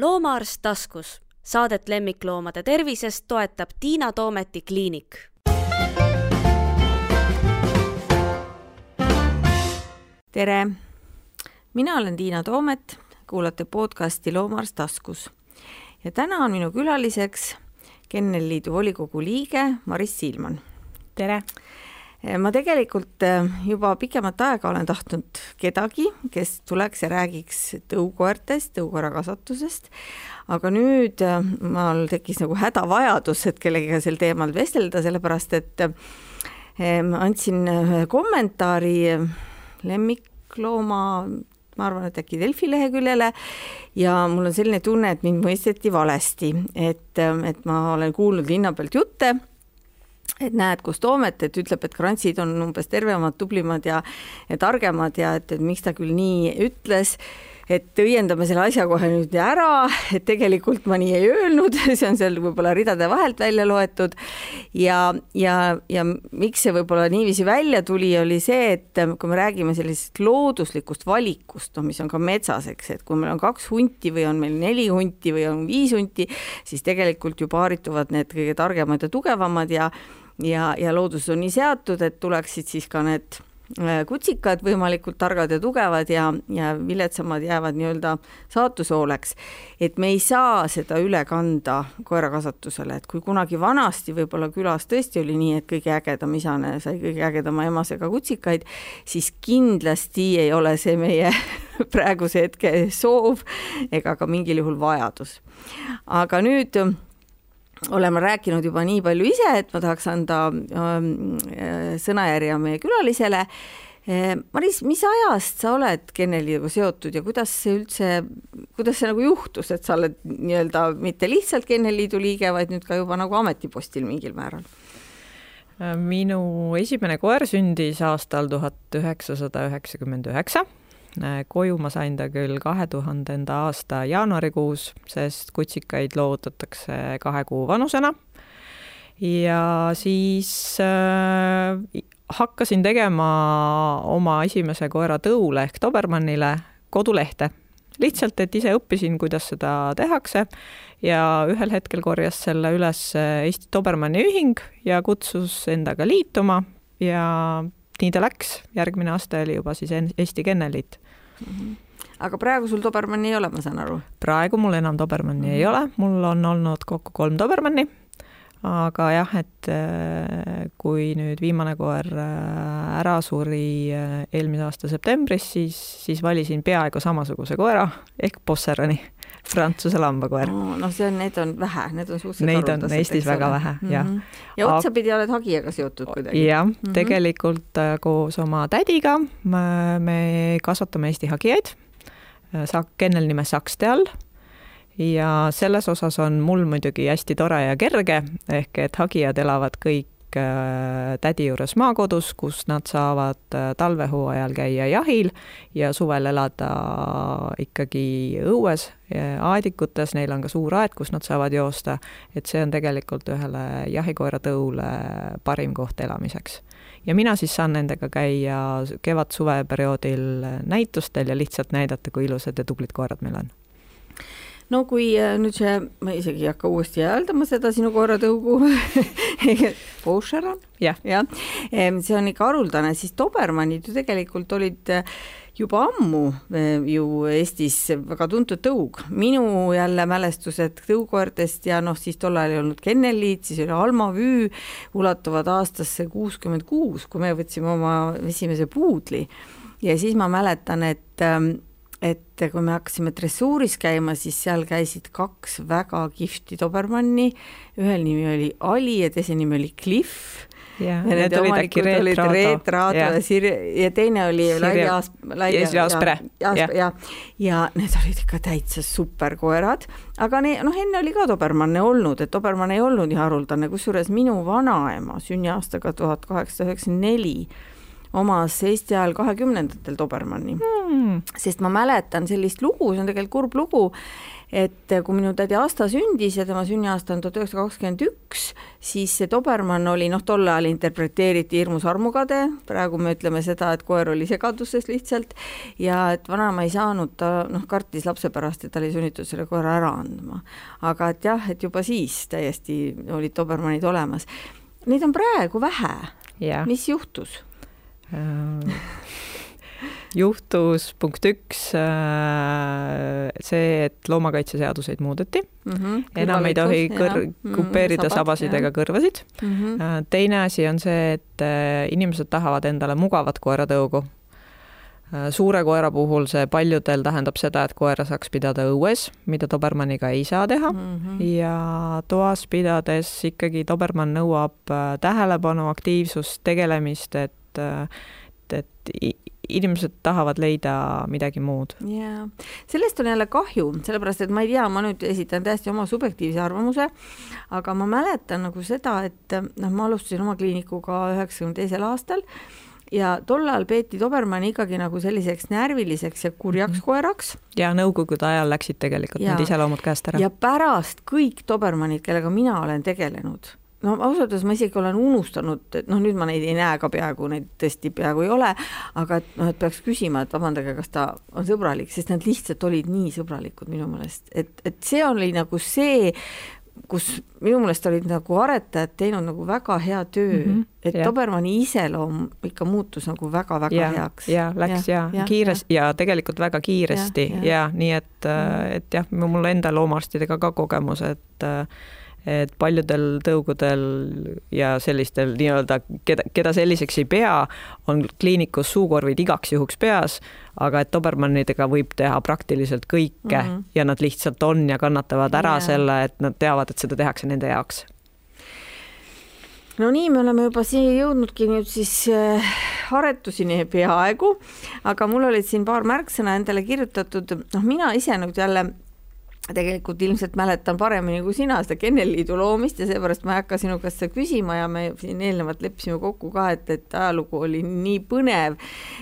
loomaarst taskus. saadet lemmikloomade tervisest toetab Tiina Toometi kliinik. tere, mina olen Tiina Toomet, kuulate podcasti Loomaarst taskus ja täna on minu külaliseks Kennelliidu volikogu liige Maris Siilman. tere ma tegelikult äh, juba pikemat aega olen tahtnud kedagi, kes tuleks ja räägiks tõukoertest, tõukoerakasvatusest, aga nüüd äh, mul tekkis nagu hädavajadus, et kellegagi sel teemal vestelda, sellepärast et andsin ühe kommentaari lemmiklooma ma arvan, et äkki Delfi leheküljele ja mul on selline tunne, et mind mõisteti valesti, et, et ma olen kuulnud linna pealt jutte et näed, kus Toomet, et ütleb, et krantsid on umbes tervemad, tublimad ja, ja targemad ja et, et miks ta küll nii ütles. Et õiendame selle asja kohe nüüd ära, et tegelikult ma nii ei öelnud, see on seal võib-olla ridade vahelt välja loetud. ja, ja, ja miks see võib-olla niiviisi välja tuli, oli see, et kui me räägime sellisest looduslikust valikust, noh, mis on ka metsas, eks, et kui meil on kaks hunti või on meil neli hunti või on viis hunti, siis tegelikult ju paarituvad need kõige targemad ja tugevamad ja ja, ja looduses on nii seatud, et tuleksid siis ka need äh, kutsikad võimalikult targad ja tugevad ja, ja viletsamad jäävad nii-öelda saatuse hooleks. et me ei saa seda üle kanda koerakasvatusele, et kui kunagi vanasti võib-olla külas tõesti oli nii, et kõige ägedam isane sai kõige ägedama emasega kutsikaid, siis kindlasti ei ole see meie praeguse hetke soov ega ka mingil juhul vajadus. aga nüüd oleme rääkinud juba nii palju ise, et ma tahaks anda ähm, äh, sõnajärje meie külalisele. Äh, Maris, mis ajast sa oled Kenneliga seotud ja kuidas see üldse, kuidas see nagu juhtus, et sa oled nii-öelda mitte lihtsalt Kenneliidu liige, vaid nüüd ka juba nagu ametipostil mingil määral? minu esimene koer sündis aastal tuhat üheksasada üheksakümmend üheksa Äh, koju ma sain ta küll kahe tuhandenda aasta jaanuarikuus, sest kutsikaid loovutatakse kahe kuu vanusena. ja siis äh, hakkasin tegema oma esimese koera Tõule ehk Dobermannile kodulehte. lihtsalt, et ise õppisin, kuidas seda tehakse. Ja ühel hetkel korjas selle üles Eesti Dobermanni ühing ja kutsus endaga liituma. Ja nii ta läks, järgmine aasta oli juba siis Eesti Kenneliit mm. -hmm aga praegu sul Dobermanni ei ole, ma saan aru? praegu mul enam Dobermanni mm -hmm. ei ole, mul on olnud kokku kolm Dobermanni, aga jah, et äh, kui nüüd viimane koer äh, ära suri äh, eelmise aasta septembris, siis, siis valisin peaaegu samasuguse koera ehk Bosserani Prantsuse lambakoer oh,. noh, see on, need on vähe, need on suhteliselt Neid on Eestis väga vähe mm, -hmm. jah. ja otsapidi oled hagijaga seotud kuidagi? jah mm -hmm., tegelikult äh, koos oma tädiga me, me kasvatame Eesti hagijaid, äh, Sak-, kennel nime Sakste all ja selles osas on mul muidugi hästi tore ja kerge, ehk et hagijad elavad kõik Äh, tädi juures maakodus, kus nad saavad äh, talvehooajal käia jahil ja suvel elada ikkagi õues, aedikutes, neil on ka suur aed, kus nad saavad joosta, et see on tegelikult ühele jahikoera tõule parim koht elamiseks. Ja mina siis saan nendega käia kevad-suveperioodil näitustel ja lihtsalt näidata, kui ilusad ja tublid koerad meil on no kui äh, nüüd see, ma isegi ei hakka uuesti hääldama seda sinu korratõugu Boucher on jah ja. see on ikka haruldane, siis Dobermannid ju tegelikult olid äh, juba ammu äh, ju Eestis väga tuntud tõug. minu jälle mälestused tõukoertest ja noh, siis tol ajal ei olnud Kennelliit, siis oli Alma Vüü, ulatuvad aastasse kuuskümmend kuus, kui me võtsime oma esimese puudli ja siis ma mäletan, et ähm, et kui me hakkasime dressuuris käima, siis seal käisid kaks väga kihvti dobermanni, ühel nimi oli Ali ja teise nimi oli Cliff. ja, ja need olid äkki Reet Raado. Reet Raado ja, Sirje ja teine oli Laili Aas-, Laili Aaspere. ja, ja, ja, ja need olid ikka täitsa superkoerad, aga ne-, noh, enne oli ka dobermanne olnud, et dobermann ei olnud nii haruldane, kusjuures minu vanaema sünniaastaga tuhat kaheksasada üheksakümmend neli omas Eesti ajal kahekümnendatel Dobermanni Hmm. sest ma mäletan sellist lugu, see on tegelikult kurb lugu, et kui minu tädi Asta sündis ja tema sünniaasta on tuhat üheksasada kakskümmend üks, siis see Dobermann oli noh, tol ajal interpreteeriti hirmus armukade, praegu me ütleme seda, et koer oli segaduses lihtsalt ja et vanaema ei saanud, ta noh, kartis lapse pärast, et ta oli sunnitud selle koera ära andma. aga et jah, et juba siis täiesti olid Dobermannid olemas. Neid on praegu vähe, mis juhtus? juhtus punkt üks äh, see, et loomakaitseseaduseid muudeti, mm. -hmm. enam ei tohi kõr-, kupeerida sabasid ega kõrvasid. mm. -hmm. teine asi on see, et äh, inimesed tahavad endale mugavat koeratõugu. suure koera puhul see paljudel tähendab seda, et koera saaks pidada õues, mida dobermanniga ei saa teha Mm -hmm. ja toas pidades ikkagi dobermann nõuab äh, tähelepanu, aktiivsust, tegelemist, et, et, et i- inimesed tahavad leida midagi muud. jaa, sellest on jälle kahju, sellepärast et ma ei tea, ma nüüd esitan täiesti oma subjektiivse arvamuse, aga ma mäletan nagu seda, et noh, ma alustasin oma kliinikuga üheksakümne teisel aastal ja tol ajal peeti Dobermanni ikkagi nagu selliseks närviliseks ja kurjaks Mhm. koeraks ja nõukogude ajal läksid tegelikult Jaa. need iseloomud käest ära. ja pärast kõik Dobermannid, kellega mina olen tegelenud, no ausalt öeldes ma isegi olen unustanud, et noh, nüüd ma neid ei näe ka peaaegu, neid tõesti peaaegu ei ole, aga et noh, et peaks küsima, et vabandage, kas ta on sõbralik, sest nad lihtsalt olid nii sõbralikud minu meelest, et, et see oli nagu see, kus minu meelest olid nagu aretajad teinud nagu väga hea töö mm, Mhm, -hmm, et jah. Dobermanni iseloom ikka muutus nagu väga-väga ja heaks. ja läks ja, ja kiiresti ja, ja tegelikult väga kiiresti ja, Ja, ja. ja. ja nii et mm., et jah, mul enda loomaarstidega ka kogemus, et et paljudel tõugudel ja sellistel nii-öelda, keda, keda selliseks ei pea, on kliinikus suukorvid igaks juhuks peas, aga et dobermannidega võib teha praktiliselt kõike mm. -hmm. ja nad lihtsalt on ja kannatavad ära yeah. selle, et nad teavad, et seda tehakse nende jaoks no nii, me oleme juba siia jõudnudki nüüd siis äh, aretusini peaaegu, aga mul olid siin paar märksõna endale kirjutatud, noh, mina ise nüüd jälle tegelikult ilmselt mäletan paremini kui sina seda Kennelliidu loomist ja seepärast ma ei hakka sinu käest seda küsima ja me siin eelnevalt leppisime kokku ka, et, et ajalugu oli nii põnev,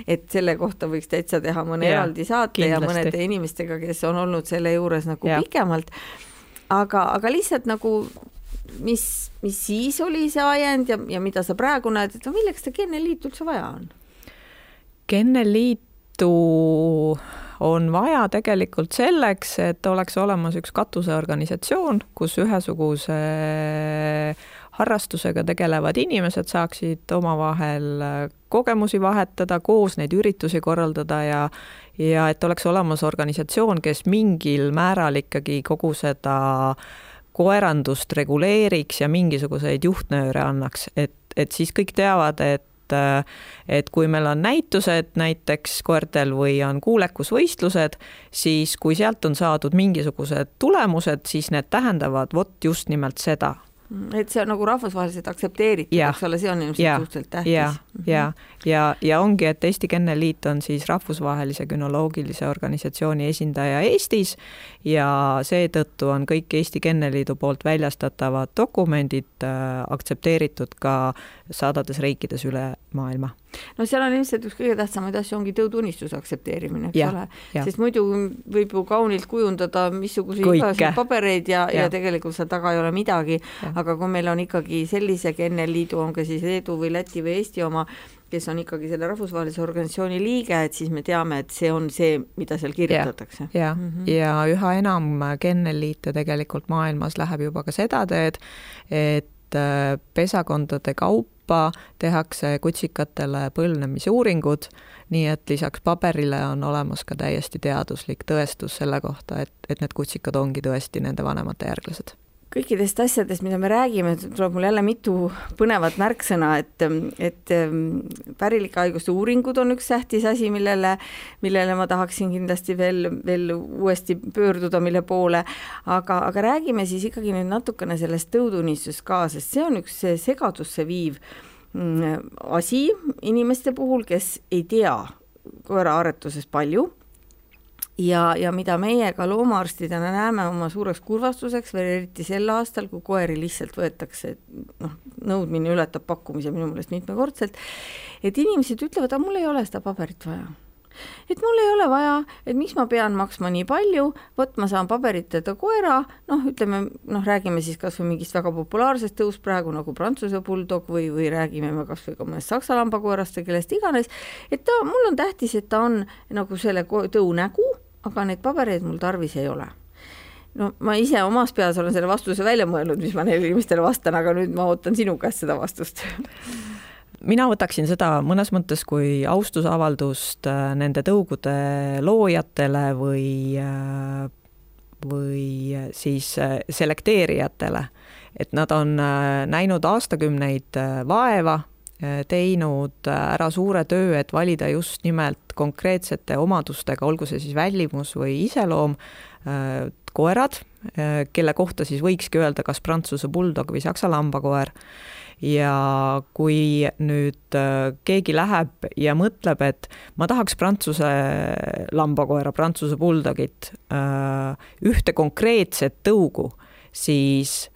et selle kohta võiks täitsa teha mõne Jaa, eraldi saate ja kindlasti. mõnede inimestega, kes on olnud selle juures nagu Jah. pikemalt. aga, aga lihtsalt nagu mis, mis siis oli see ajend ja, ja mida sa praegu näed, et no milleks seda Kenneliitu üldse vaja on? Kennelliitu on vaja tegelikult selleks, et oleks olemas üks katuseorganisatsioon, kus ühesuguse harrastusega tegelevad inimesed saaksid omavahel kogemusi vahetada, koos neid üritusi korraldada ja ja et oleks olemas organisatsioon, kes mingil määral ikkagi kogu seda koerandust reguleeriks ja mingisuguseid juhtnööre annaks, et, et siis kõik teavad, et et kui meil on näitused näiteks koertel või on kuulekusvõistlused, siis kui sealt on saadud mingisugused tulemused, siis need tähendavad vot just nimelt seda. Et see on nagu rahvusvaheliselt aktsepteeritud, eks ole, see on ilmselt suhteliselt tähtis. ja, ja, ja, ja ongi, et Eesti Kennelliit on siis rahvusvahelise günoloogilise organisatsiooni esindaja Eestis ja seetõttu on kõik Eesti Kennelliidu poolt väljastatavad dokumendid äh, aktsepteeritud ka sadades riikides üle maailma no seal on ilmselt üks kõige tähtsamaid asju ongi tõutunnistuse aktsepteerimine, eks ja, ole, sest muidu võib ju kaunilt kujundada missuguseid igasuguseid pabereid ja, ja., ja tegelikult seal taga ei ole midagi, aga kui meil on ikkagi sellise kennelliidu, on ka siis Leedu või Läti või Eesti oma, kes on ikkagi selle rahvusvahelise organisatsiooni liige, et siis me teame, et see on see, mida seal kirjutatakse. ja, ja, mm -hmm. ja üha enam kennelliite tegelikult maailmas läheb juba ka seda teed, et pesakondade kaupa tehakse kutsikatele põlvnemisuuringud, nii et lisaks paberile on olemas ka täiesti teaduslik tõestus selle kohta, et, et need kutsikad ongi tõesti nende vanemate järglased kõikidest asjadest, mida me räägime, tuleb mul jälle mitu põnevat märksõna, et, et pärilike haiguste uuringud on üks tähtis asi, millele, millele ma tahaksin kindlasti veel, veel uuesti pöörduda, mille poole, aga, aga räägime siis ikkagi nüüd natukene sellest tõudunistusest ka, sest see on üks segadusse viiv mm, asi inimeste puhul, kes ei tea koeraaretusest palju ja, ja mida meie ka loomaarstidena näeme oma suureks kurvastuseks veel eriti sel aastal, kui koeri lihtsalt võetakse, noh, nõudmine ületab pakkumise minu meelest mitmekordselt, et inimesed ütlevad, aga mul ei ole seda paberit vaja. Et mul ei ole vaja, et miks ma pean maksma nii palju, vot ma saan paberiteta koera, noh, ütleme noh, räägime siis kas või mingist väga populaarsest tõust praegu nagu Prantsuse bulldog või, või räägime me kas või ka mõnest saksa lambakoerast või kellest iganes, et ta, mul on tähtis, et ta on nagu selle tõu nägu, aga neid pabereid mul tarvis ei ole. No ma ise omas peas olen selle vastuse välja mõelnud, mis ma neile inimestele vastan, aga nüüd ma ootan sinu käest seda vastust. Mina võtaksin seda mõnes mõttes kui austusavaldust äh, nende tõugude loojatele või, äh, või siis äh, selekteerijatele, et nad on näinud aastakümneid vaeva, teinud ära suure töö, et valida just nimelt konkreetsete omadustega, olgu see siis välimus või iseloom, koerad, kelle kohta siis võikski öelda kas Prantsuse bulldog või Saksa lambakoer. Ja kui nüüd keegi läheb ja mõtleb, et ma tahaks prantsuse lambakoera, prantsuse bulldogit, äh, ühte konkreetset tõugu, siis,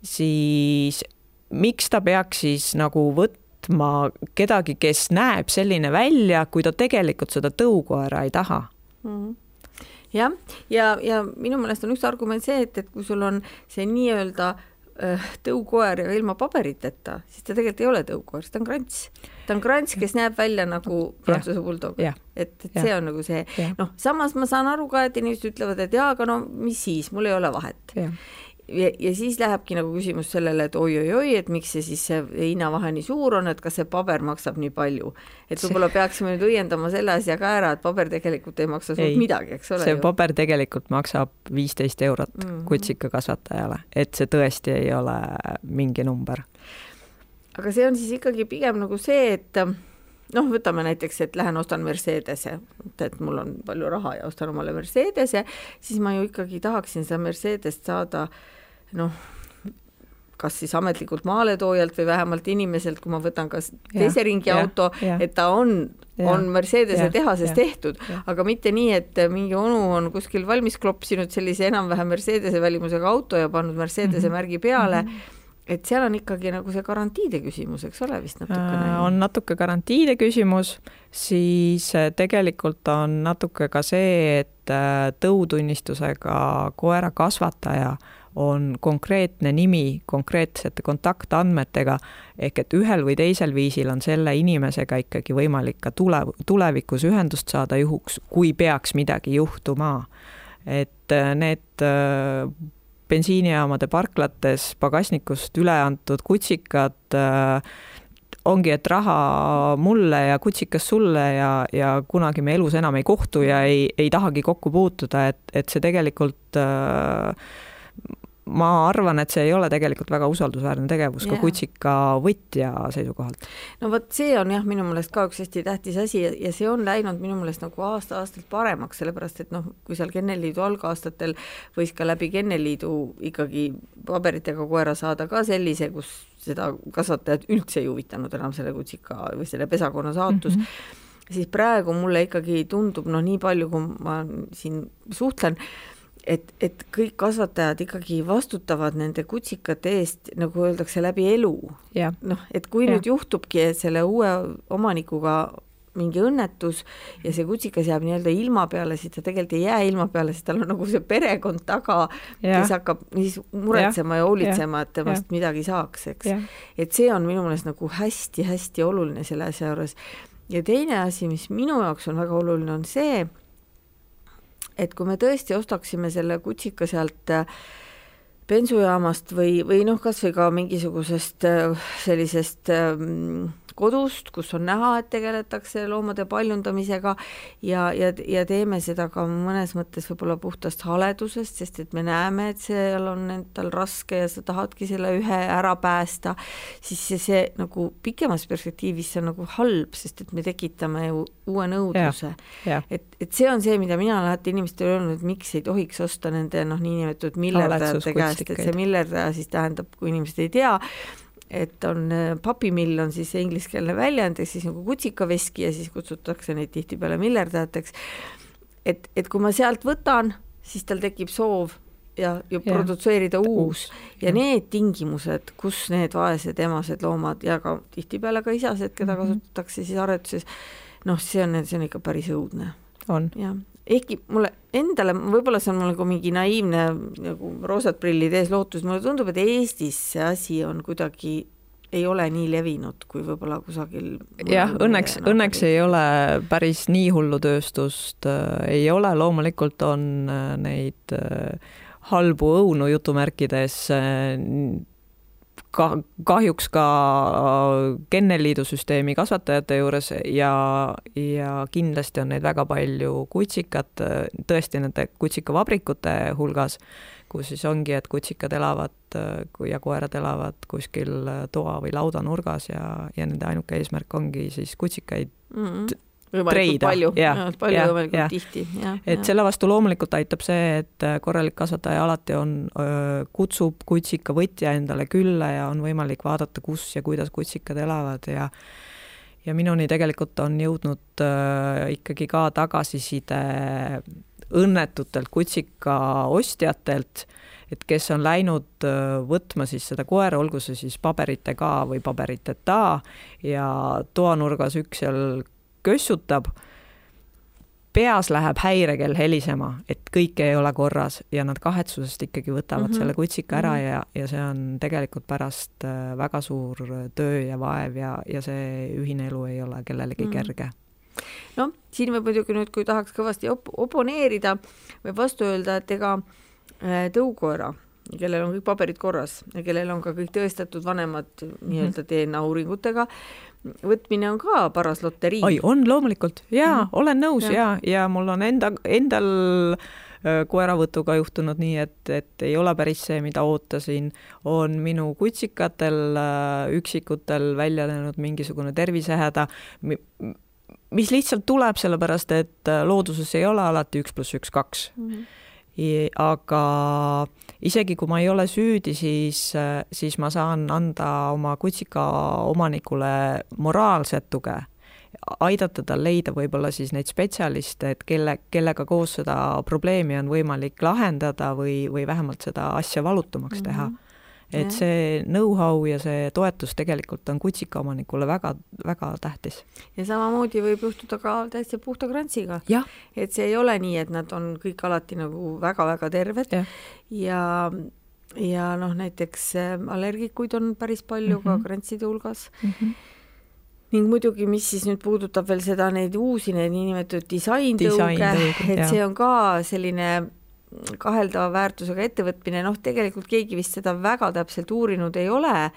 siis miks ta peaks siis nagu võtma kedagi, kes näeb selline välja, kui ta tegelikult seda tõukoera ei taha mm? -hmm jah, ja, ja, ja minu meelest on üks argument see, et, et kui sul on see nii-öelda Äh, tõukoer ja ilma paberiteta, siis ta tegelikult ei ole tõukoer, ta on krants. ta on krants, kes näeb välja nagu prantsuse bulldog. et, et ja. see on nagu see, noh, samas ma saan aru ka, et inimesed ütlevad, et jaa, aga no mis siis, mul ei ole vahet ja, ja siis lähebki nagu küsimus sellele, et oi-oi-oi, et miks see siis see hinnavahe nii suur on, et kas see paber maksab nii palju. et võib-olla peaksime nüüd õiendama selle asja ka ära, et paber tegelikult ei maksa suurt midagi, eks ole. see ju. paber tegelikult maksab viisteist eurot mm -hmm. kutsikakasvatajale, et see tõesti ei ole mingi number. aga see on siis ikkagi pigem nagu see, et noh, võtame näiteks, et lähen ostan Mercedese, et mul on palju raha ja ostan omale Mercedese, siis ma ju ikkagi tahaksin seda Mercedest saada äh, noh, kas siis ametlikult maaletoojalt või vähemalt inimeselt, kui ma võtan kas teise ringi ja, auto, et ta on, on Mercedese tehases ja, tehtud, aga mitte nii, et mingi onu on kuskil valmis klopsinud sellise enam-vähem Mercedese välimusega auto ja pannud Mercedese mm -hmm. märgi peale mm. -hmm et seal on ikkagi nagu see garantiide küsimus, eks ole, vist natukene? Äh, on natuke garantiide küsimus, siis äh, tegelikult on natuke ka see, et äh, tõutunnistusega koera kasvataja äh, on konkreetne nimi konkreetsete kontaktandmetega, ehk et ühel või teisel viisil on selle inimesega ikkagi võimalik ka tule, tulevikus ühendust saada juhuks, kui peaks midagi juhtuma. et äh, need äh, bensiinijaamade parklates pagasnikust üle antud kutsikad äh, ongi, et raha mulle ja kutsikas sulle ja, ja kunagi me elus enam ei kohtu ja ei, ei tahagi kokku puutuda, et, et see tegelikult äh, ma arvan, et see ei ole tegelikult väga usaldusväärne tegevus yeah. ka kutsika võtja seisukohalt. no vot, see on jah, minu meelest ka üks hästi tähtis asi ja see on läinud minu meelest nagu aasta-aastalt paremaks, sellepärast et noh, kui seal Kenneliidu algaastatel võis ka läbi Kenneliidu ikkagi paberitega koera saada ka sellise, kus seda kasvatajat üldse ei huvitanud enam selle kutsika või selle pesakonna saatus mm, -hmm. siis praegu mulle ikkagi tundub, noh, nii palju, kui ma siin suhtlen, et, et kõik kasvatajad ikkagi vastutavad nende kutsikate eest, nagu öeldakse, läbi elu. noh, et kui ja. nüüd juhtubki, selle uue omanikuga mingi õnnetus ja see kutsikas jääb nii-öelda ilma peale, siis ta tegelikult ei jää ilma peale, siis tal on nagu see perekond taga, kes hakkab siis muretsema ja, ja hoolitsema, et temast ja. midagi saaks, eks. et see on minu meelest nagu hästi-hästi oluline selle asja juures. ja teine asi, mis minu jaoks on väga oluline, on see, et kui me tõesti ostaksime selle kutsika sealt äh, bensujaamast või, või noh, kas või ka mingisugusest äh, sellisest ähm, kodust, kus on näha, et tegeletakse loomade paljundamisega ja, ja, ja teeme seda ka mõnes mõttes võib-olla puhtast haledusest, sest et me näeme, et seal on endal raske ja sa tahadki selle ühe ära päästa, siis see, see nagu pikemas perspektiivis see on nagu halb, sest et me tekitame ju uue nõudluse. et, et see on see, mida mina olen alati inimestele öelnud, et miks ei tohiks osta nende noh, niinimetatud miljardäride käest, et see miljardaja siis tähendab, kui inimesed ei tea, et on äh, papimill on siis ingliskeelne väljend, ehk siis nagu kutsikaveski ja siis kutsutakse neid tihtipeale miljardäriteks et, et kui ma sealt võtan, siis tal tekib soov ja, ja produtseerida uus ja need tingimused, kus need vaesed emased loomad ja ka tihtipeale ka isased, keda mm -hmm. kasutatakse siis aretuses, noh, see on, see on ikka päris õudne. on. jah, ehkki mulle endale, võib-olla see on mul nagu mingi naiivne nagu roosad prillid ees lootus, mulle tundub, et Eestis see asi on kuidagi ei ole nii levinud kui võib-olla kusagil. jah, õnneks, õnneks ei ole päris nii hullu tööstust äh,, ei ole, loomulikult on äh, neid äh, halbu õunu jutumärkides äh, ka kahjuks ka Kennelliidu süsteemi kasvatajate juures ja, ja kindlasti on neid väga palju kutsikat, tõesti nende kutsikavabrikute hulgas kus siis ongi, et kutsikad elavad ja koerad elavad kuskil toa või laudanurgas ja, ja nende ainuke eesmärk ongi siis kutsikaid mm. -hmm võimalikult palju, palju võimalikult tihti. et ja. selle vastu loomulikult aitab see, et korralik kasvataja alati on, kutsub kutsika võtja endale külla ja on võimalik vaadata, kus ja kuidas kutsikad elavad ja ja minuni tegelikult on jõudnud äh, ikkagi ka tagasiside õnnetutelt kutsika ostjatelt, et kes on läinud äh, võtma siis seda koera, olgu see siis paberitega või paberiteta ja toanurgas üks seal kössutab, peas läheb häirekell helisema, et kõik ei ole korras ja nad kahetsusest ikkagi võtavad mm -hmm. selle kutsika ära mm -hmm. ja, ja see on tegelikult pärast äh, väga suur töö ja vaev ja, ja see ühine elu ei ole kellelegi mm -hmm. kerge noh, siin võib muidugi nüüd, kui tahaks kõvasti op-, oponeerida, võib vastu öelda, et ega äh, tõukoera, kellel on kõik paberid korras ja kellel on ka kõik tõestatud vanemad nii-öelda mhm. DNA uuringutega, võtmine on ka paras loterii. oi, on loomulikult jaa mm, olen nõus ja, ja, ja mul on enda, endal äh, koeravõtuga juhtunud nii, et, et ei ole päris see, mida ootasin, on minu kutsikatel äh, üksikutel välja läinud mingisugune tervisehäda, mis lihtsalt tuleb sellepärast, et äh, looduses ei ole alati üks pluss üks kaks mm. -hmm. Aga isegi kui ma ei ole süüdi, siis, siis ma saan anda oma kutsika omanikule moraalset tuge, aidata tal leida võib-olla siis neid spetsialiste, et kelle, kellega koos seda probleemi on võimalik lahendada või, või vähemalt seda asja valutumaks teha mm. -hmm et see know-how ja see toetus tegelikult on kutsikaomanikule väga-väga tähtis. ja samamoodi võib juhtuda ka täitsa puhta krantsiga. et see ei ole nii, et nad on kõik alati nagu väga-väga terved ja, ja ja noh, näiteks äh, allergikuid on päris palju mm -hmm. ka mhm. krantside hulgas mm. -hmm ning muidugi, mis siis nüüd puudutab veel seda, neid uusi, neid niinimetatud disaintõuge, et jah. see on ka selline kaheldava väärtusega ettevõtmine, noh, tegelikult keegi vist seda väga täpselt uurinud ei ole,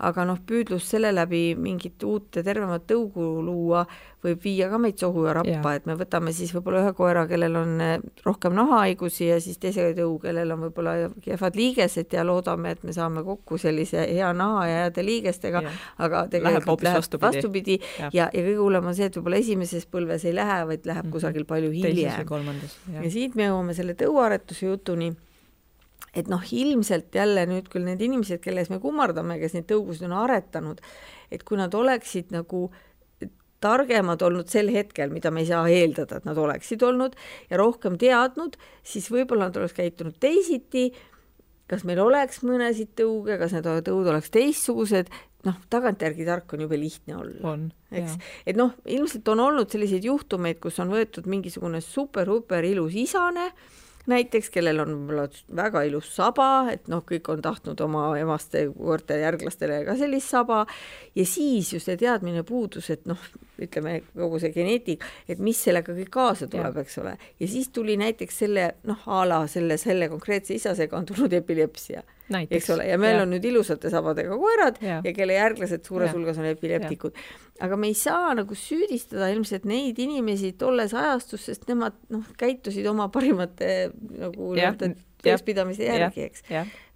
aga noh, püüdlus selle läbi mingit uut ja tervemat tõugu luua võib viia ka meid sohu ja rappa, et me võtame siis võib-olla ühe koera, kellel on eh, rohkem nahahaigusi ja siis teise tõu, kellel on võib-olla kehvad liigesed ja loodame, et me saame kokku sellise hea naha ja heade liigestega, aga tegelikult läheb, läheb vastupidi. ja, ja, ja kõige hullem on see, et võib-olla esimeses põlves ei lähe, vaid läheb mm -hmm. kusagil palju hiljem. ja siit me jõuame selle tõuaretuse jutuni et noh, ilmselt jälle nüüd küll need inimesed, kelles me kummardame, kes neid tõugusid on aretanud, et kui nad oleksid nagu targemad olnud sel hetkel, mida me ei saa eeldada, et nad oleksid olnud ja rohkem teadnud, siis võib-olla nad oleks käitunud teisiti, kas meil oleks mõnesid tõuge, kas need tõud oleks teistsugused, noh, tagantjärgi tark on jube lihtne olla. eks, et noh, ilmselt on olnud selliseid juhtumeid, kus on võetud mingisugune super-super ilus isane näiteks, kellel on võib-olla väga ilus saba, et noh, kõik on tahtnud oma emaste koerte järglastele ka sellist saba. Ja siis ju see teadmine puudus, et noh, ütleme kogu see geneetik, et mis sellega kõik kaasa tuleb, eks ole, ja siis tuli näiteks selle noh, a la selle, selle konkreetse isasega on tulnud epilepsia eks ole, ja meil ja. on nüüd ilusate sabadega koerad ja, ja kelle järglased suures hulgas on epileptikud. aga me ei saa nagu süüdistada ilmselt neid inimesi tolles ajastus, sest nemad noh, käitusid oma parimate nagu nii-öelda tõekspidamise järgi, eks.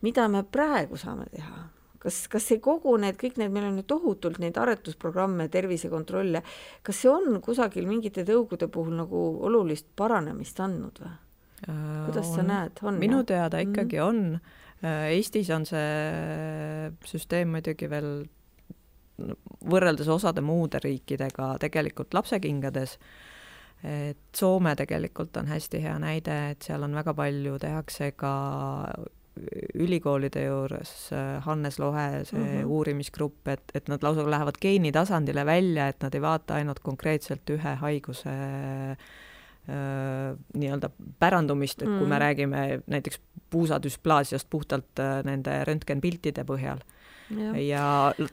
mida me praegu saame teha? kas, kas see kogu need, kõik need, meil on ju tohutult neid aretusprogramme, tervisekontrolle, kas see on kusagil mingite tõugude puhul nagu olulist paranemist andnud või? kuidas on, sa näed, on? minu teada ikkagi mm -hmm. on Eestis on see süsteem muidugi veel võrreldes osade muude riikidega tegelikult lapsekingades, et Soome tegelikult on hästi hea näide, et seal on väga palju, tehakse ka ülikoolide juures Hannes Lohe, see mm -hmm. uurimisgrupp, et, et nad lausa lähevad geenitasandile välja, et nad ei vaata ainult konkreetselt ühe haiguse nii-öelda pärandumist, et kui me mhm. räägime näiteks puusadüsplaasiast puhtalt nende röntgenpiltide põhjal. Ja, ja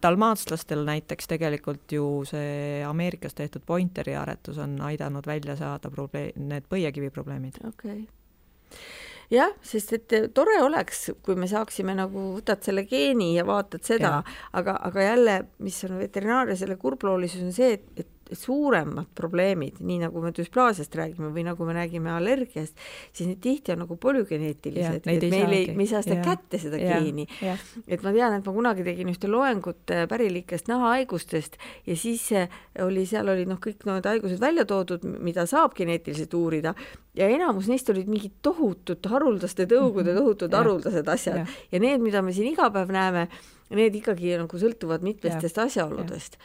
dalmaatslastel näiteks tegelikult ju see Ameerikas tehtud pointeri aretus on aidanud välja saada probleem, need põiekivi probleemid. okei. Okay jah, sest et tore oleks, kui me saaksime nagu, võtad selle geeni ja vaatad seda, aga, aga jälle, mis on veterinaaria selle kurbloolisus, on see, et, et suuremad probleemid, nii nagu me düsplaasiast räägime või nagu me räägime allergiast, siis need tihti on nagu polügeneetilised, et meil ei, me ei saa seda ja. kätte, seda ja. geeni. et ma tean, et ma kunagi tegin ühte loengut äh, pärilikest nahahaigustest ja siis äh, oli, seal olid noh, kõik need haigused välja toodud, mida saab geneetiliselt uurida ja enamus neist olid mingid tohutud haruldaste tõugude mhm. tohutud haruldased asjad ja. ja need, mida me siin iga päev näeme, need ikkagi nagu sõltuvad mitmestest ja, asjaoludest.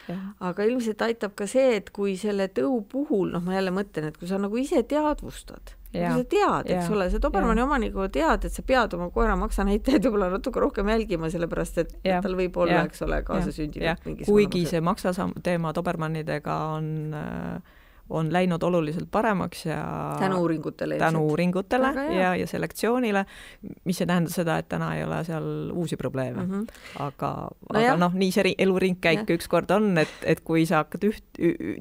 aga ilmselt aitab ka see, et kui selle tõu puhul, noh, ma jälle mõtlen, et kui sa nagu ise teadvustad, kui sa tead, eks ole, sa Dobermanni omanikuna tead, et sa pead oma koera maksanäitajaid võib-olla natuke rohkem jälgima, sellepärast et ja, tal võib olla, eks ole, kaasasündinud mingisugune kuigi see maksa teema Dobermannidega on äh, on läinud oluliselt paremaks ja tänu uuringutele tänu uuringutele ja, ja selektsioonile, mis ei tähenda seda, et täna ei ole seal uusi probleeme mm. -hmm. aga no, aga noh, nii see eluringkäik ükskord on, et, et kui sa hakkad üht,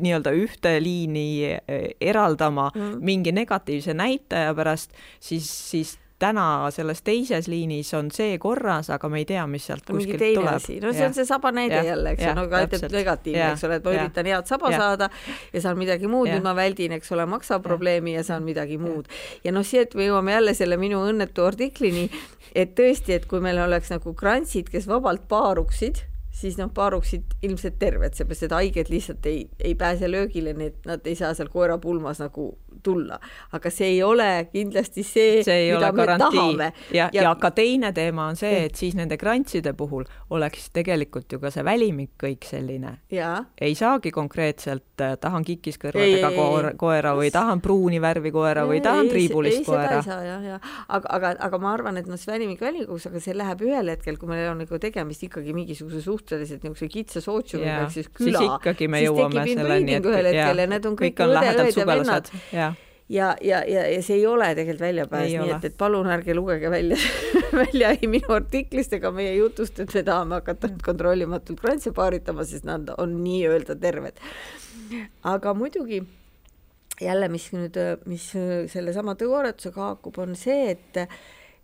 nii-öelda ühte liini e, eraldama mm -hmm. mingi negatiivse näitaja pärast, siis, siis täna selles teises liinis on see korras, aga me ei tea, mis sealt no, kuskilt tuleb. no see ja. on see saba näide ja. jälle, eks ju, no aga ütleb negatiivne, eks ole, et ma ja. üritan head saba ja. saada ja saan midagi muud, nüüd ma väldin, eks ole, maksaprobleemi ja saan midagi muud. ja noh, siit me jõuame jälle selle minu õnnetu artiklini, et tõesti, et kui meil oleks nagu krantsid, kes vabalt paaruksid siis noh, paaruksid ilmselt terved, seepärast et haiged lihtsalt ei, ei pääse löögile, nii et nad ei saa seal koera pulmas nagu tulla. aga see ei ole kindlasti see, see mida me garantii. tahame. ja, ja, ja ka teine teema on see, et siis nende grantside puhul oleks tegelikult ju ka see välimik kõik selline. ei saagi konkreetselt äh, tahan kikiskõrvadega koera, koera või tahan pruuni värvi koera või tahan triibulist ei, koera. aga, aga, aga ma arvan, et noh, see välimik välimikuks, aga see läheb ühel hetkel, kui meil on nagu tegemist ikkagi mingisuguse suhteliselt niisuguse kitsa sootsiumiga ehk siis küla, siis ikkagi me jõuame selleni, et ühel hetkel ja need on kõik, kõik on lähedalt sugelased. ja, ja, ja, ja, ja see ei ole tegelikult väljapääs, nii et, et palun ärge lugege välja välja ei minu artiklist ega meie jutust, et me tahame hakata nüüd kontrollimatult krantse paaritama, sest nad on nii-öelda terved. aga muidugi jälle, mis nüüd, mis sellesama tõuaretusega haakub, on see, et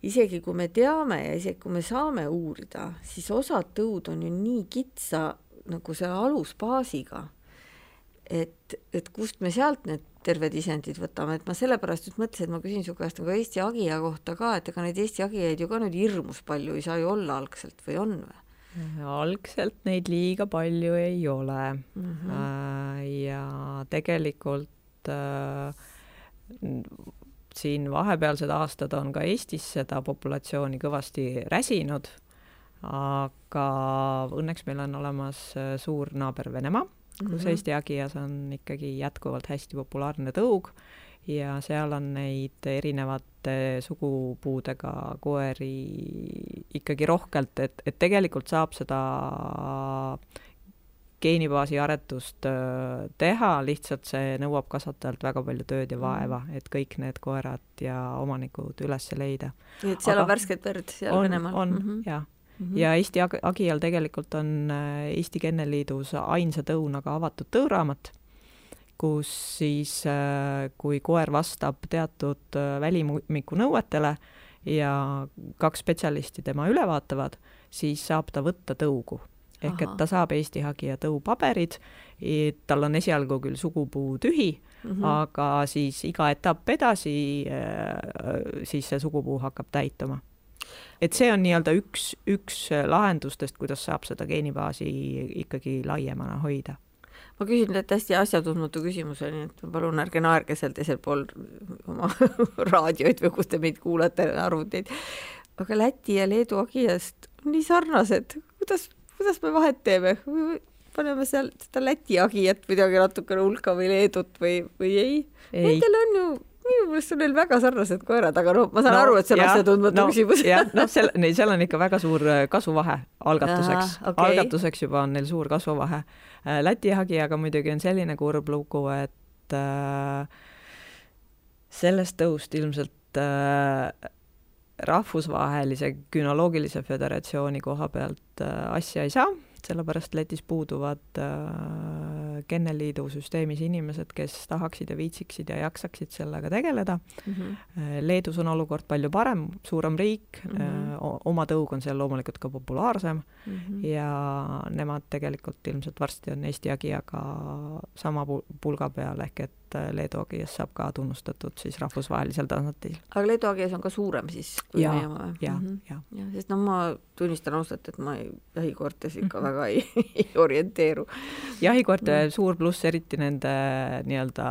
isegi kui me teame ja isegi kui me saame uurida, siis osad tõud on ju nii kitsa nagu selle alusbaasiga, et, et kust me sealt need terved isendid võtame, et ma sellepärast just mõtlesin, et ma küsin su käest nagu Eesti hagija kohta ka, et ega neid Eesti hagijaid ju ka nüüd hirmus palju ei saa ju olla algselt või on või? algselt neid liiga palju ei ole mm. -hmm. ja tegelikult äh, siin vahepealsed aastad on ka Eestis seda populatsiooni kõvasti räsinud, aga õnneks meil on olemas äh, suur naaber Venemaa kus mm -hmm. Eesti Agias on ikkagi jätkuvalt hästi populaarne tõug ja seal on neid erinevate sugupuudega koeri ikkagi rohkelt, et, et tegelikult saab seda geenibaasi aretust teha, lihtsalt see nõuab kasvatajalt väga palju tööd ja vaeva, mhm. et kõik need koerad ja omanikud üles leida. nii et seal Aga on värsket verd seal on, Venemaal? on mm -hmm. jah Mm -hmm. ja Eesti Ag Agial tegelikult on Eesti Kennelliidus ainsa tõunaga avatud tõuraamat, kus siis, kui koer vastab teatud välimiku nõuetele ja kaks spetsialisti tema üle vaatavad, siis saab ta võtta tõugu. Ehk Aha. et ta saab Eesti Hagija tõupaberid, tal on esialgu küll sugupuu tühi mm, -hmm. aga siis iga etapp edasi, siis see sugupuu hakkab täituma et see on nii-öelda üks, üks lahendustest, kuidas saab seda geenibaasi ikkagi laiemana hoida ma küsin teilt hästi asjatundmatu küsimuse, nii et palun ärge naerge seal teisel pool oma raadioid või kus te meid kuulate, arvuteid. aga Läti ja Leedu Agiast on nii sarnased, kuidas, kuidas me vahet teeme? paneme seal seda Läti hagijat midagi natukene hulka või Leedut või, või ei, ei.? Nendel on ju minu meelest on neil väga sarnased koerad, aga noh, ma saan no, aru, et see on asjatundmatu no, küsimus. noh, seal, neil, seal on ikka väga suur äh, kasvuvahe algatuseks. Okay. algatuseks juba on neil suur kasvuvahe. Äh, Läti hagijaga muidugi on selline kurb lugu, et äh, sellest tõust ilmselt äh, rahvusvahelise günoloogilise föderatsiooni koha pealt äh, asja ei saa, sellepärast Lätis puuduvad äh, kenneliidu süsteemis inimesed, kes tahaksid ja viitsiksid ja jaksaksid sellega tegeleda mm. -hmm. Leedus on olukord palju parem, suurem riik mm, -hmm. oma tõug on seal loomulikult ka populaarsem mm -hmm. ja nemad tegelikult ilmselt varsti on Eesti jagijaga sama pulga peal, ehk et et Leedu AGS saab ka tunnustatud siis rahvusvahelisel tasandil. aga Leedu AGS on ka suurem siis kui ja, meie oma? ja mm, -hmm. ja, ja. sest noh, ma tunnistan ausalt, et ma jahikoertes ikka mm -hmm. väga ei, ei orienteeru. jahikoerte mm -hmm. suur pluss, eriti nende nii-öelda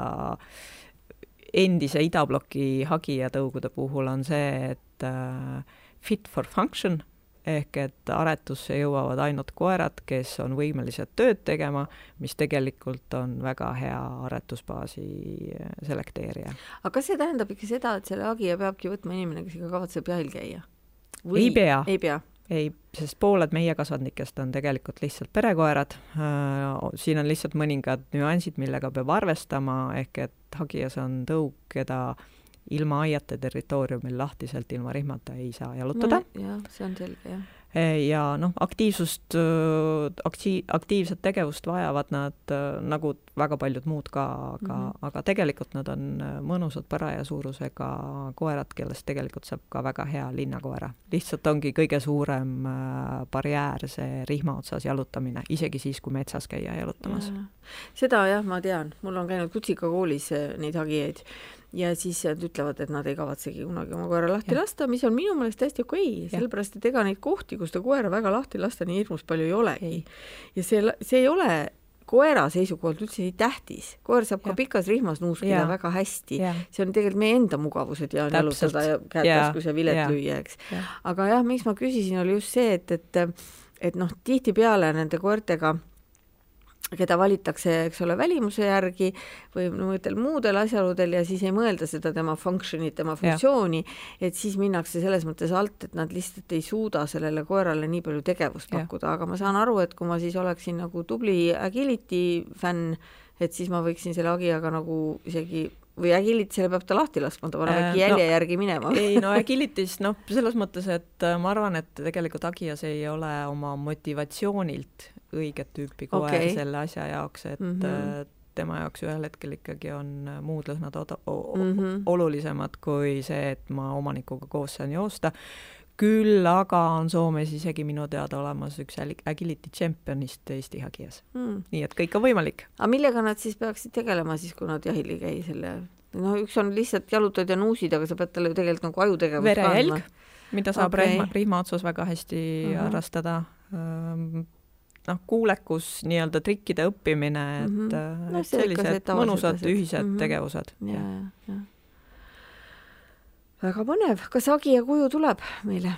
endise idabloki hagijatõugude puhul on see, et uh, fit for function ehk et aretusse jõuavad ainult koerad, kes on võimelised tööd tegema, mis tegelikult on väga hea aretusbaasi selekteerija. aga kas see tähendab ikka seda, et selle hagija peabki võtma inimene, kes ikka kavatseb jahil käia? ei pea. ei pea? ei, sest pooled meie kasvandikest on tegelikult lihtsalt perekoerad, siin on lihtsalt mõningad nüansid, millega peab arvestama, ehk et hagijas on tõug, keda ilma aiata territooriumil lahtiselt ilma rihmata ei saa jalutada no,. jah, see on selge, jah e, ja noh, aktiivsust, akti-, aktiivset tegevust vajavad nad nagu väga paljud muud ka, aga mm, -hmm. aga tegelikult nad on mõnusad paraja suurusega koerad, kellest tegelikult saab ka väga hea linnakoera. lihtsalt ongi kõige suurem barjäär see rihma otsas jalutamine, isegi siis, kui metsas käia jalutamas ja.. seda jah, ma tean, mul on käinud kutsikakoolis neid hagijaid ja siis nad ütlevad, et nad ei kavatsegi kunagi oma koera lahti ja. lasta, mis on minu meelest täiesti okei okay,, sellepärast et ega neid kohti, kus ta koera väga lahti lasta nii hirmus palju ei olegi. ja see, see ei ole koera seisukohalt üldse nii tähtis, koer saab ja. ka pikas rihmas nuuskida ja. väga hästi, see on tegelikult meie enda mugavused ja jalutada ja käed taskus ja vilet lüüa, eks. aga jah, miks ma küsisin, oli just see, et, et et noh, tihtipeale nende koertega keda valitakse, eks ole, välimuse järgi või mingitel muudel asjaoludel ja siis ei mõelda seda tema function'it, tema funktsiooni, et siis minnakse selles mõttes alt, et nad lihtsalt ei suuda sellele koerale nii palju tegevust pakkuda, aga ma saan aru, et kui ma siis oleksin nagu tubli agility fänn, et siis ma võiksin selle agiaga nagu isegi või Agilitisele peab ta lahti laskma, ta paneb äkki jälje no, järgi minema ei no Agilitis noh, selles mõttes, et äh, ma arvan, et tegelikult Agias ei ole oma motivatsioonilt õiget tüüpi koer okay. selle asja jaoks, et mm -hmm. tema jaoks ühel hetkel ikkagi on muud lõhnad mm -hmm. olulisemad kui see, et ma omanikuga koos saan joosta. Küll aga on Soomes isegi minu teada olemas üks agility championist Eesti hagijas mm.. nii et kõik on võimalik. aga millega nad siis peaksid tegelema siis, kui nad jahil ei käi selle noh, üks on lihtsalt jalutad ja nuusid, aga sa pead talle ju tegelikult nagu ajutegevust verejälg, mida saab okay. rihma, rihma otsas väga hästi uh -huh. harrastada noh, kuulekus, nii-öelda trikkide õppimine, et mm -hmm. no, sellised mõnusad ühised mm -hmm. tegevused. Väga põnev, kas Agi ja Kuju tuleb meile?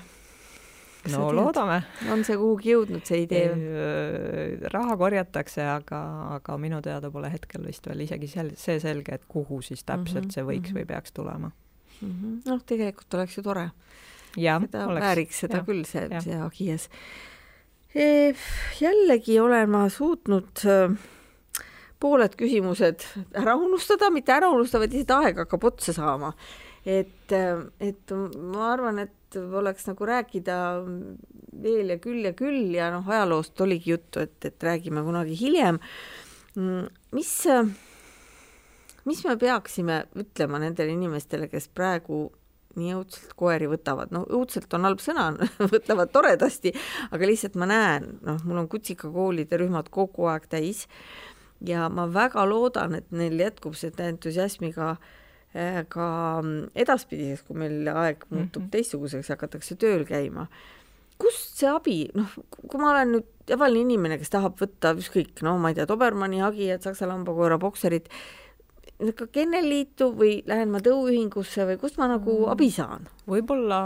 no loodame. on see kuhugi jõudnud, see idee? Äh, raha korjatakse, aga, aga minu teada pole hetkel vist veel isegi sel-, see selge, et kuhu siis täpselt mm -hmm. see võiks mm -hmm. või peaks tulema mm -hmm.. noh, tegelikult oleks ju tore. seda oleks, vääriks seda ja, küll, see, see Agias jällegi olen ma suutnud pooled küsimused ära unustada, mitte ära unustada, vaid lihtsalt aeg hakkab otsa saama. Et, et ma arvan, et oleks nagu rääkida veel ja küll ja küll ja noh, ajaloost oligi juttu, et, et räägime kunagi hiljem. mis, mis me peaksime ütlema nendele inimestele, kes praegu nii õudselt koeri võtavad, no õudselt on halb sõna võtavad toredasti, aga lihtsalt ma näen, noh, mul on kutsikakoolide rühmad kogu aeg täis ja ma väga loodan, et neil jätkub seda entusiasmiga äh, ka edaspidiseks, kui meil aeg muutub mm -hmm. teistsuguseks, hakatakse tööl käima. kust see abi, noh, kui ma olen nüüd tavaline inimene, kes tahab võtta ükskõik, no ma ei tea, Dobermanni hagijad, saksa lambakoera bokserid, ka kennelliitu või lähen ma tõuühingusse või kust ma nagu mm. abi saan? võib-olla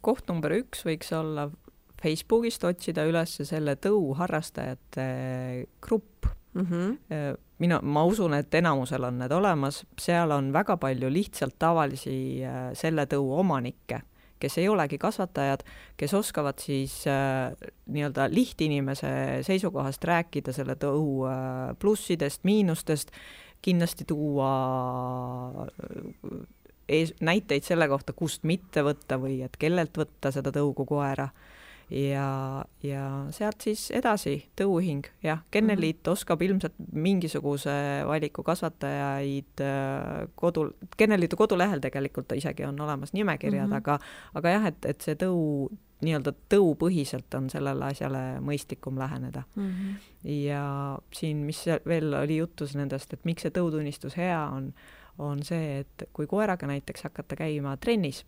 koht number üks võiks olla Facebookist otsida üles selle tõuharrastajate grupp mm. -hmm. mina, ma usun, et enamusel on need olemas, seal on väga palju lihtsalt tavalisi äh, selle tõu omanikke, kes ei olegi kasvatajad, kes oskavad siis äh, nii-öelda lihtinimese seisukohast rääkida selle tõu plussidest, miinustest, kindlasti tuua ees, näiteid selle kohta, kust mitte võtta või et kellelt võtta seda tõugu koera ja, ja sealt siis edasi tõuhing, jah, Kenneliit mm -hmm. oskab ilmselt mingisuguse valiku kasvatajaid äh, kodul, Kenneliidu kodulehel tegelikult isegi on olemas nimekirjad mm, -hmm. aga aga jah, et, et see tõu, nii-öelda tõupõhiselt on sellele asjale mõistlikum läheneda mm. -hmm. ja siin, mis veel oli jutus nendest, et miks see tõutunnistus hea on, on see, et kui koeraga näiteks hakata käima trennis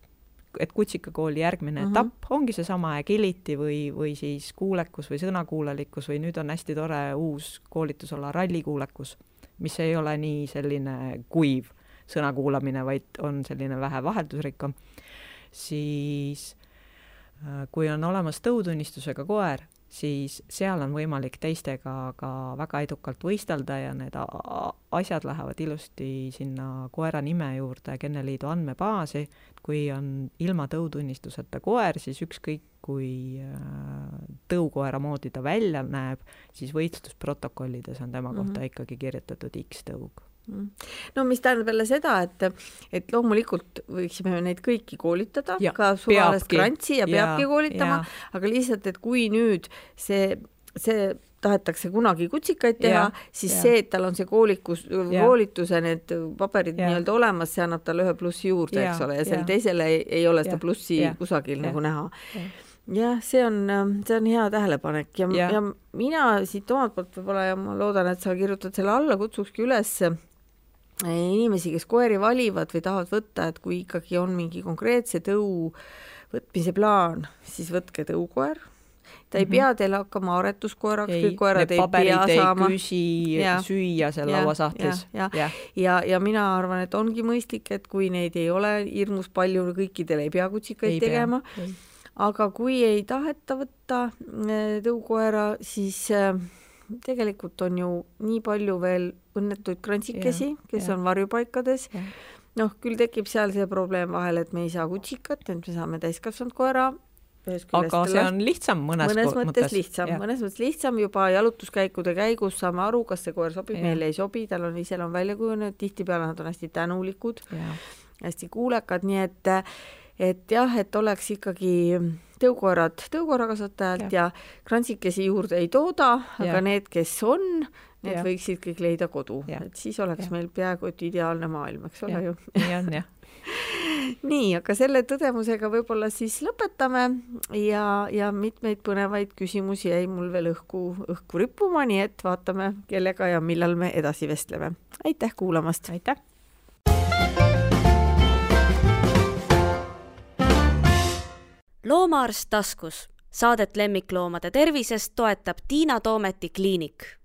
et kutsikakooli järgmine mm -hmm. etapp ongi seesama agility või, või siis kuulekus või sõnakuulelikkus või nüüd on hästi tore uus koolitusala rallikuulekus, mis ei ole nii selline kuiv sõna kuulamine, vaid on selline vähe vaheldusrikkam, siis äh, kui on olemas tõutunnistusega koer, siis seal on võimalik teistega ka väga edukalt võistelda ja need asjad lähevad ilusti sinna koera nime juurde Kenneliidu andmebaasi. Kui on ilma tõutunnistuseta koer, siis ükskõik kui äh, tõukoera moodi ta välja näeb, siis võistlusprotokollides on tema kohta mm -hmm. ikkagi kirjutatud X-tõug Mm. no mis tähendab jälle seda, et, et loomulikult võiksime neid kõiki koolitada, ka suvalist grantsi ja peabki ja, koolitama, aga lihtsalt, et kui nüüd see, see tahetakse kunagi kutsikaid teha, siis ja. see, et tal on see koolikus, koolituse need paberid nii-öelda olemas, see annab talle ühe plussi juurde, eks ole, ja sel teisel ei, ei ole seda plussi ja. kusagil ja. nagu näha ja jah, see on, see on hea tähelepanek ja, ja., ja mina siit omalt poolt võib-olla ja ma loodan, et sa kirjutad selle alla, kutsukski üles inimesi, kes koeri valivad või tahavad võtta, et kui ikkagi on mingi konkreetse tõu võtmise plaan, siis võtke tõukoer. Ta ei pea teile hakkama aretuskoeraks, kõik koerad ei pea saama. küsi ja, süüa seal lauasahtlis. ja, ja, ja, ja, ja mina arvan, et ongi mõistlik, et kui neid ei ole hirmus palju, kõikidel ei pea kutsikaid ei tegema. aga kui ei taheta võtta äh, tõukoera, siis äh, tegelikult on ju nii palju veel õnnetuid krantsikesi, kes ja. on varjupaikades. noh, küll tekib seal see probleem vahel, et me ei saa kutsikat, et me saame täiskasvanud koera. Aga see on lihtsam mõnes, mõnes mõttes lihtsam, mõnes mõttes lihtsam juba jalutuskäikude käigus saame aru, kas see koer sobib, meile ei sobi, tal on iseloom välja kujunenud, tihtipeale nad on hästi tänulikud, hästi kuulekad, nii et et jah, et oleks ikkagi tõukoerad tõukoerakasvatajalt ja, ja krantsikesi juurde ei tooda, aga ja. need, kes on, need ja. võiksid kõik leida kodu, et siis oleks ja. meil peaaegu et ideaalne maailm, eks ole ju. nii on jah nii, aga selle tõdemusega võib-olla siis lõpetame ja, ja mitmeid põnevaid küsimusi jäi mul veel õhku, õhku rippuma, nii et vaatame, kellega ja millal me edasi vestleme. aitäh kuulamast! aitäh! loomaarst taskus. Saadet lemmikloomade tervisest toetab Tiina Toometi kliinik